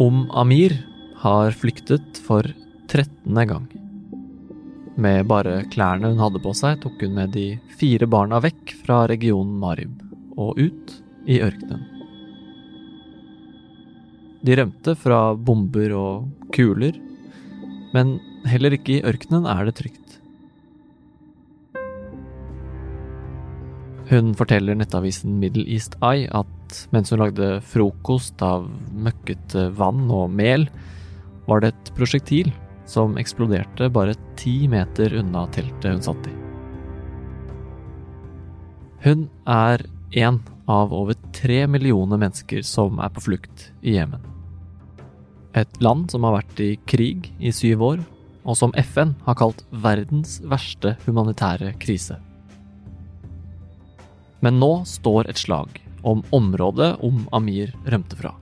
Om Amir har flyktet for trettende gang. Med bare klærne hun hadde på seg, tok hun med de fire barna vekk fra regionen Marib og ut i ørkenen. De rømte fra bomber og kuler, men heller ikke i ørkenen er det trygt. Hun forteller nettavisen Middle East Eye at mens hun lagde frokost av møkkete vann og mel, var det et prosjektil som eksploderte bare ti meter unna teltet hun satt i. Hun er en av over tre millioner mennesker som er på flukt i Jemen. Et land som har vært i krig i syv år, og som FN har kalt verdens verste humanitære krise. Men nå står et slag om området om Amir rømte fra.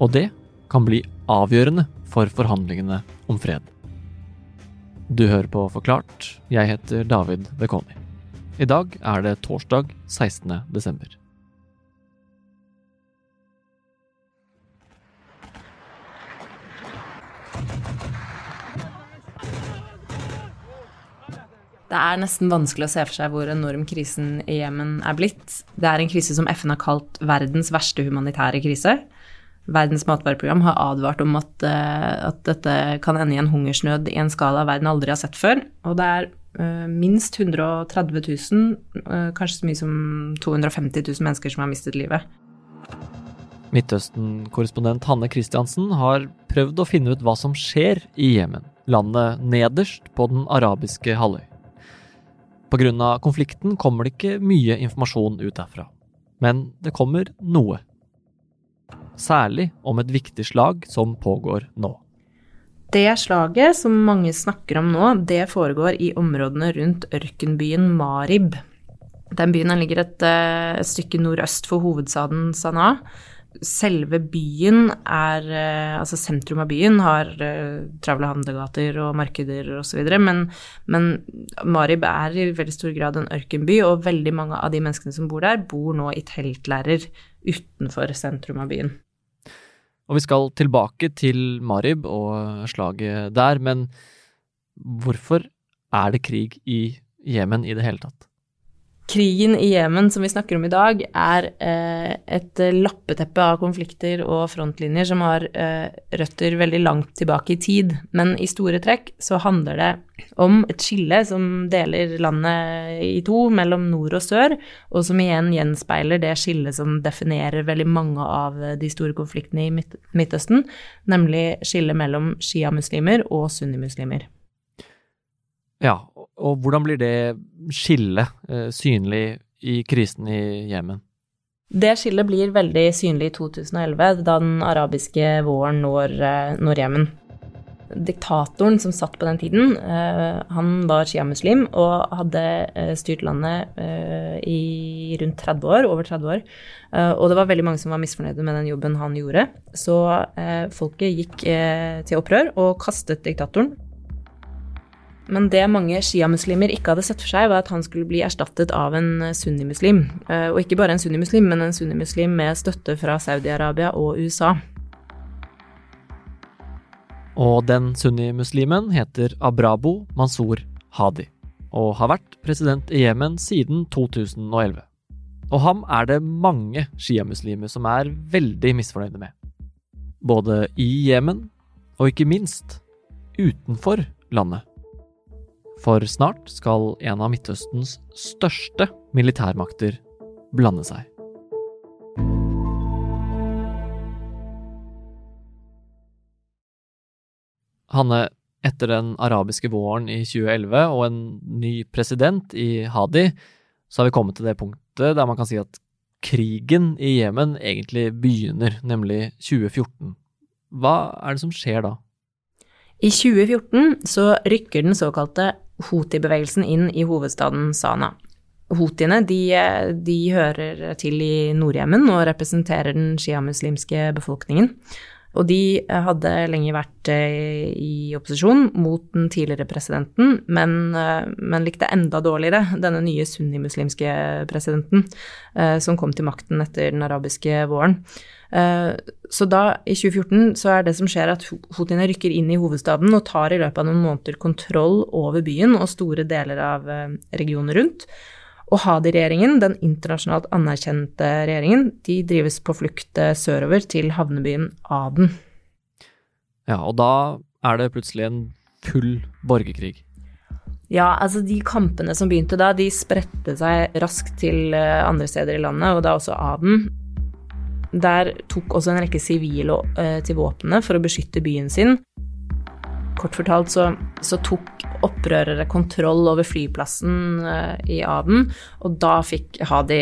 Og det kan bli avgjørende for forhandlingene om fred. Du hører på Forklart. Jeg heter David Bekoni. I dag er det torsdag 16. desember. Det er nesten vanskelig å se for seg hvor enorm krisen i Jemen er blitt. Det er en krise som FN har kalt verdens verste humanitære krise. Verdens matvareprogram har advart om at, uh, at, dette kan ende i en hungersnød i en skala verden aldri har sett før. Og det er uh, minst 130 000, uh, kanskje så mye som 250 000 mennesker som har mistet livet. Midtøsten-korrespondent Hanne Christiansen har prøvd å finne ut hva som skjer i Jemen, landet nederst på den arabiske halvøy. Pga. konflikten kommer det ikke mye informasjon ut derfra. Men det kommer noe. Særlig om et viktig slag som pågår nå. Det slaget som mange snakker om nå, det foregår i områdene rundt ørkenbyen Marib. Den byen ligger et, eh, et stykke nordøst for hovedstaden Sanaa selve byen er eh, Altså sentrum av byen har uh, travle handlegater og markeder osv., men, men Marib er i veldig stor grad en ørkenby, og veldig mange av de menneskene som bor der, bor nå i teltlærer utenfor sentrum av byen. Og vi skal tilbake til Marib og slaget der, men hvorfor er det krig i Jemen i det hele tatt? Krigen i Jemen som vi snakker om i dag, er eh, et lappeteppe av konflikter og frontlinjer som har eh, røtter veldig langt tilbake i tid. Men i store trekk så handler det om et skille som deler landet i to, mellom nord og sør, og som igjen gjenspeiler det skillet som definerer veldig mange av de store konfliktene i Midtøsten, nemlig skillet mellom sjiamuslimer og sunnimuslimer. Ja, og hvordan blir det skillet eh, synlig i krisen i Jemen? Det skillet blir veldig synlig i 2011, da den arabiske våren når, eh, når Jemen. Diktatoren som satt på den tiden, eh, han var sjiamuslim og hadde styrt landet i rundt 30 år, over 30 år. Og det var veldig mange som var misfornøyde med den jobben han gjorde. Så folket gikk til opprør og kastet diktatoren. Men det mange sjiamuslimer ikke hadde sett for seg, var at han skulle bli erstattet av en eh, sunnimuslim. Eh, og ikke bare en sunnimuslim, men en sunnimuslim med støtte fra Saudi-Arabia og USA. Og den sunnimuslimen heter Abrabo Mansour Hadi, og har vært president i Jemen siden 2011. Og ham er det mange sjiamuslimer som er veldig misfornøyde med. Både i Jemen, og ikke minst utenfor landet. For snart skal en av Midtøstens største militærmakter blande seg. Hanne, etter den arabiske våren i 2011 og en ny president i Hadi, så har vi kommet til det punktet der man kan si at krigen i Jemen egentlig begynner, nemlig 2014. Hva er det som skjer da? I 2014 så rykker den såkalte Houthi-bevegelsen inn i hovedstaden Sana. Houthiene de, de hører til i Nord-Jemen og representerer den sjiamuslimske befolkningen. Og de eh, hadde lenge vært eh, i opposisjon mot den tidligere presidenten, men, eh, men likte enda dårligere denne nye sunnimuslimske presidenten som kom til makten etter den arabiske våren. Så da, i 2014, så er det som skjer at houthiene rykker inn i hovedstaden og tar i løpet av noen måneder kontroll over byen og store deler av regionen rundt. Og Hadi-regjeringen, den internasjonalt anerkjente regjeringen, de drives på flukt eh, sørover til havnebyen Aden. Ja, og da er det plutselig en full borgerkrig. Ja, altså de kampene som begynte da, de spredte seg raskt til eh, andre steder i landet, og da også Aden. Der tok også en rekke sivile eh, til våpnene for å beskytte byen sin. Kort fortalt så, så tok opprørere kontroll over flyplassen uh, i Aden, og da fikk Hadi,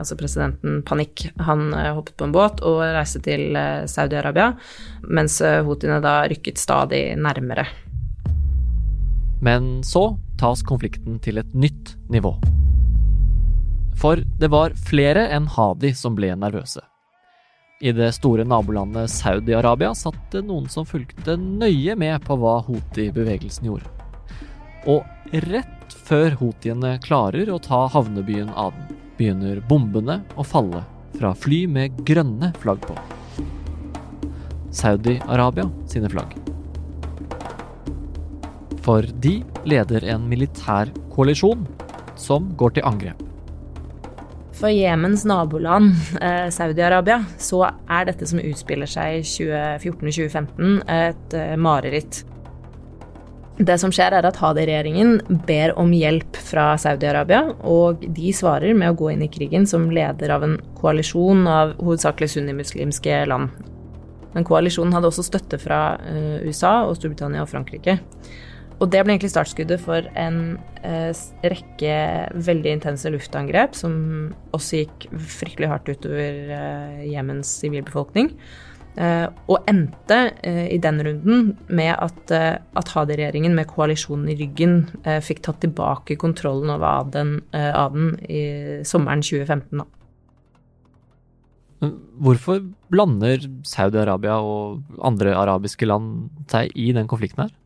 altså presidenten, panikk. Han uh, hoppet på en båt og reiste til Saudi-Arabia, mens houthiene da rykket stadig nærmere. Men så tas konflikten til et nytt nivå. For det var flere enn Hadi som ble nervøse. I det store nabolandet Saudi-Arabia satt det noen som fulgte nøye med på hva Houthi-bevegelsen gjorde. Og rett før houthiene klarer å ta havnebyen Aden, begynner bombene å falle fra fly med grønne flagg på. Saudi-Arabia sine flagg. For de leder en militær koalisjon som går til angrep. For Jemens naboland, eh, Saudi-Arabia, så er dette som utspiller seg i 2014-2015, et eh, mareritt. Det som skjer, er at Hadi-regjeringen ber om hjelp fra Saudi-Arabia, og de svarer med å gå inn i krigen som leder av en koalisjon av hovedsakelig sunnimuslimske land. Men koalisjonen hadde også støtte fra uh, USA og Storbritannia og Frankrike. Og det ble egentlig startskuddet for en eh, rekke veldig intense luftangrep, som også gikk fryktelig hardt utover eh, Jemens sivilbefolkning. Eh, og endte eh, i den runden med at, eh, at Hadi-regjeringen med koalisjonen i ryggen eh, fikk tatt tilbake kontrollen over Aden, Aden i sommeren 2015. Da. Hvorfor blander Saudi-Arabia og andre arabiske land seg i den konflikten her?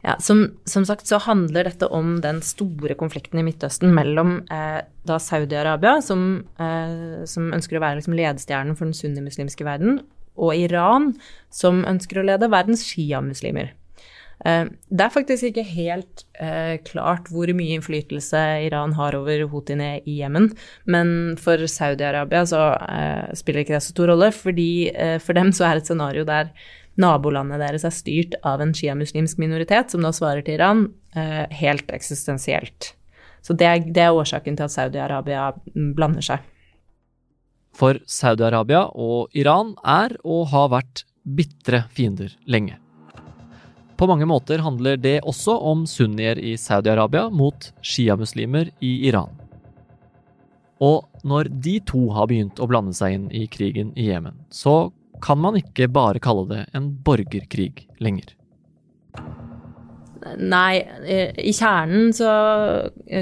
Ja, som, som, sagt så handler dette om den store konflikten i Midtøsten mellom eh, da Saudi-Arabia, som, eh, som, ønsker å være liksom, ledestjernen for den sunnimuslimske verden, og Iran, som ønsker å lede verdens sjiamuslimer. Eh, det er faktisk ikke helt eh, klart hvor mye innflytelse Iran har over houthiene i Jemen, men for Saudi-Arabia så eh, spiller ikke det så stor rolle, fordi eh, for dem så er et scenario der nabolandet deres er styrt av en sjiamuslimsk minoritet, som da svarer til Iran, eh, helt eksistensielt. Så det er, det er årsaken til at Saudi-Arabia blander seg. For Saudi-Arabia og Iran er og har vært bitre fiender lenge. På mange måter handler det også om sunnier i Saudi-Arabia mot sjiamuslimer i Iran. Og når de to har begynt å blande seg inn i krigen i Jemen, så kan man ikke bare kalle det en borgerkrig lenger. Nei, i kjernen så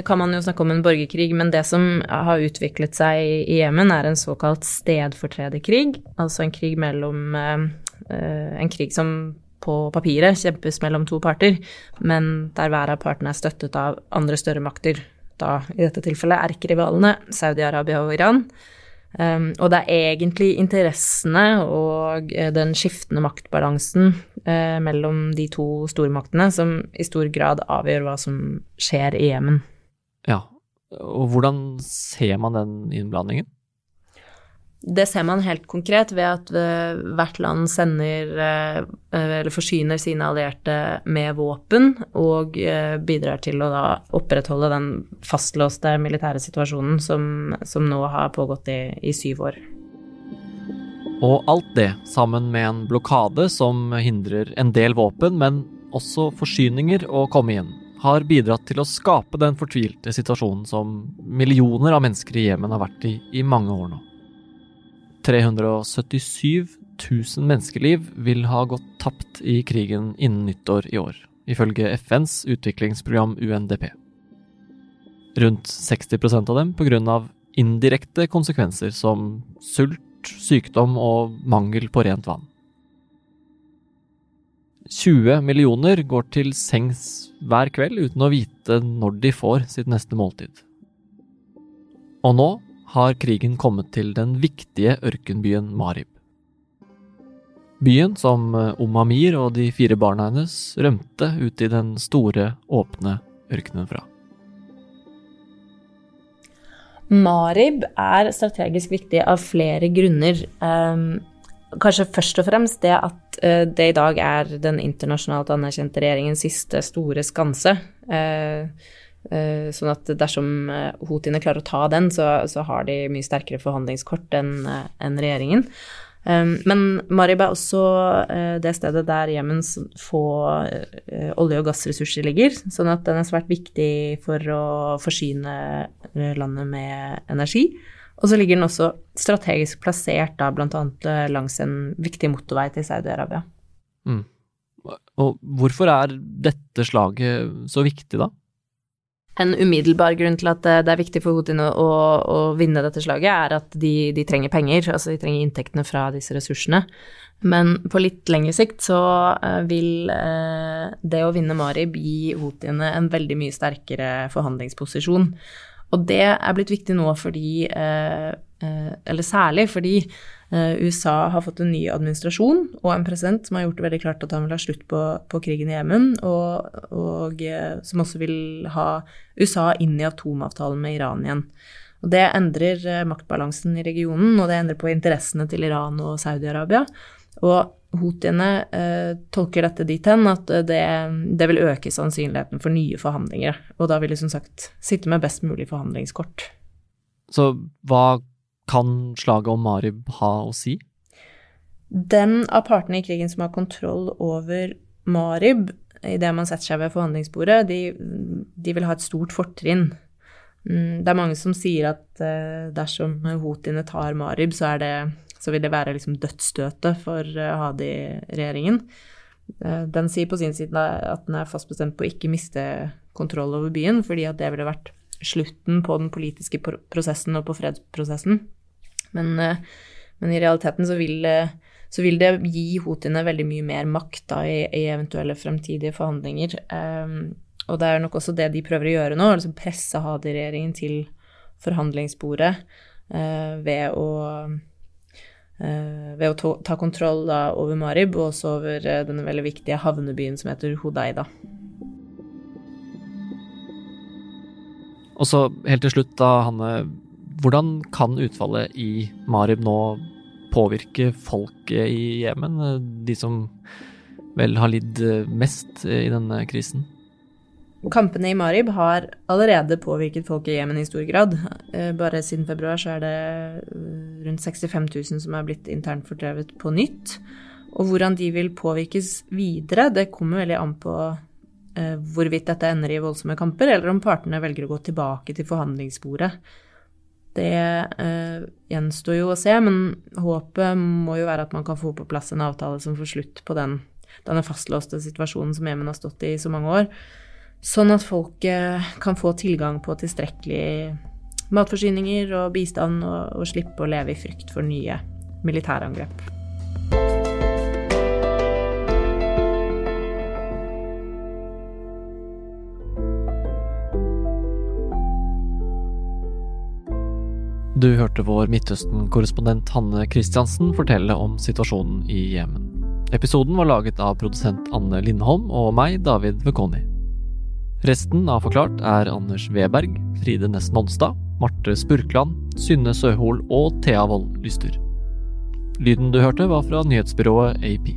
kan man jo snakke om en borgerkrig, men det som har utviklet seg i Jemen, er en såkalt stedfortrederkrig. Altså en krig mellom eh, En krig som på papiret kjempes mellom to parter, men der hver av partene er støttet av andre større makter. Da i dette tilfellet erkerivalene Saudi-Arabia og Iran. Um, og det er egentlig interessene og eh, den skiftende maktbalansen uh, mellom de to stormaktene som i stor grad avgjør hva som skjer i Jemen. Ja, og hvordan ser man den innblandingen? Det ser man helt konkret ved at eh, hvert land sender eh, eller forsyner sine allierte med våpen og eh, bidrar til å da opprettholde den fastlåste militære situasjonen som, som nå har pågått i, i syv år. Og alt det, sammen med en blokade som hindrer en del våpen, men også forsyninger å komme inn, har bidratt til å skape den fortvilte situasjonen som millioner av mennesker i Jemen har vært i i mange år nå. 377 000 menneskeliv vil ha gått tapt i krigen innen nyttår i år, ifølge FNs utviklingsprogram UNDP. Rundt 60% av dem pga. indirekte konsekvenser som sult sykdom og mangel på rent vann. 20 millioner går til sengs hver kveld uten å vite når de får sitt neste måltid. Og nå har krigen kommet til den viktige ørkenbyen Marib. Byen som Omamir og de fire barna hennes rømte ut i den store, åpne ørkenen fra. Marib er strategisk viktig av flere grunner. Um, kanskje først og fremst det at uh, det i dag er den internasjonalt anerkjente regjeringens siste store skanse. Uh, sånn at dersom uh, houthiene klarer å ta den, så, så, har de mye sterkere forhandlingskort enn en regjeringen. Um, men Marib er også det stedet der Jemens få olje- og gassressurser ligger, sånn at den er svært viktig for å forsyne landet med energi. Og så ligger den også strategisk plassert da bl.a. langs en viktig motorvei til Saudi-Arabia. Mm. Og hvorfor er dette slaget så viktig, da? En umiddelbar grunn til at det er viktig for Putin å, å, vinne dette slaget, er at de, de, trenger penger, altså de trenger inntektene fra disse ressursene. Men på litt lengre sikt så eh, vil eh, det å vinne Marib gi houthiene en veldig mye sterkere forhandlingsposisjon. Og det er blitt viktig nå fordi, eh, eh, eller særlig fordi eh, USA har fått en ny administrasjon og en president som har gjort det veldig klart at han vil ha slutt på, på krigen i Jemen, og, og, som også vil ha USA inn i atomavtalen med Iran igjen. Og Det endrer maktbalansen i regionen, og det endrer på interessene til Iran og Saudi-Arabia. Og Houthiene eh, tolker dette dit hen at eh, det, det, vil øke sannsynligheten for nye forhandlinger. Og da vil de som sagt sitte med best mulig forhandlingskort. Så hva kan slaget om Marib ha å si? Den av partene i krigen som har kontroll over Marib, idet man setter seg ved forhandlingsbordet, de, de vil ha et stort fortrinn. Mm, det er mange som sier at eh, dersom houthiene tar Marib, så er det så vil det være liksom dødsstøtet for uh, Hadi-regjeringen. Uh, den sier på sin side at den er fast bestemt på å ikke miste kontroll over byen, fordi at det ville vært slutten på den politiske prosessen og på fredsprosessen. Men, uh, men i realiteten så vil, så vil, det gi houthiene veldig mye mer makt da, i, i, eventuelle fremtidige forhandlinger. Um, og det er nok også det de prøver å gjøre nå, liksom presse Hadi-regjeringen til forhandlingsbordet ved å Eh, ved å ta kontroll da, over Marib og også over eh, denne veldig viktige havnebyen som heter Hodeida. Og så helt til slutt, da, Hanne. Hvordan kan utfallet i Marib nå påvirke folket i Jemen? De som vel har lidd mest i denne krisen? Kampene i Marib har allerede påvirket folket i Jemen i stor grad. Eh, bare siden februar så er det eh, rundt 65 000 som er blitt internt fordrevet på nytt. Og hvordan de vil påvirkes videre, det kommer veldig an på eh, hvorvidt dette ender i voldsomme kamper, eller om partene velger å gå tilbake til forhandlingsbordet. Det eh, gjenstår jo å se, men håpet må jo være at man kan få på plass en avtale som får slutt på den, denne fastlåste situasjonen som Jemen har stått i i så mange år. Sånn at folk kan få tilgang på tilstrekkelig matforsyninger og bistand, og, og slippe å leve i frykt for nye militærangrep. Du hørte vår Midtøsten-korrespondent Hanne Christiansen fortelle om situasjonen i Jemen. Episoden var laget av produsent Anne Lindholm og meg, David Vekoni. Resten av Forklart er Anders Weberg, Fride Nesten Nonstad, Marte Spurkland, Synne Søhol og Thea Wold Lyster. Lyden du hørte, var fra nyhetsbyrået AP.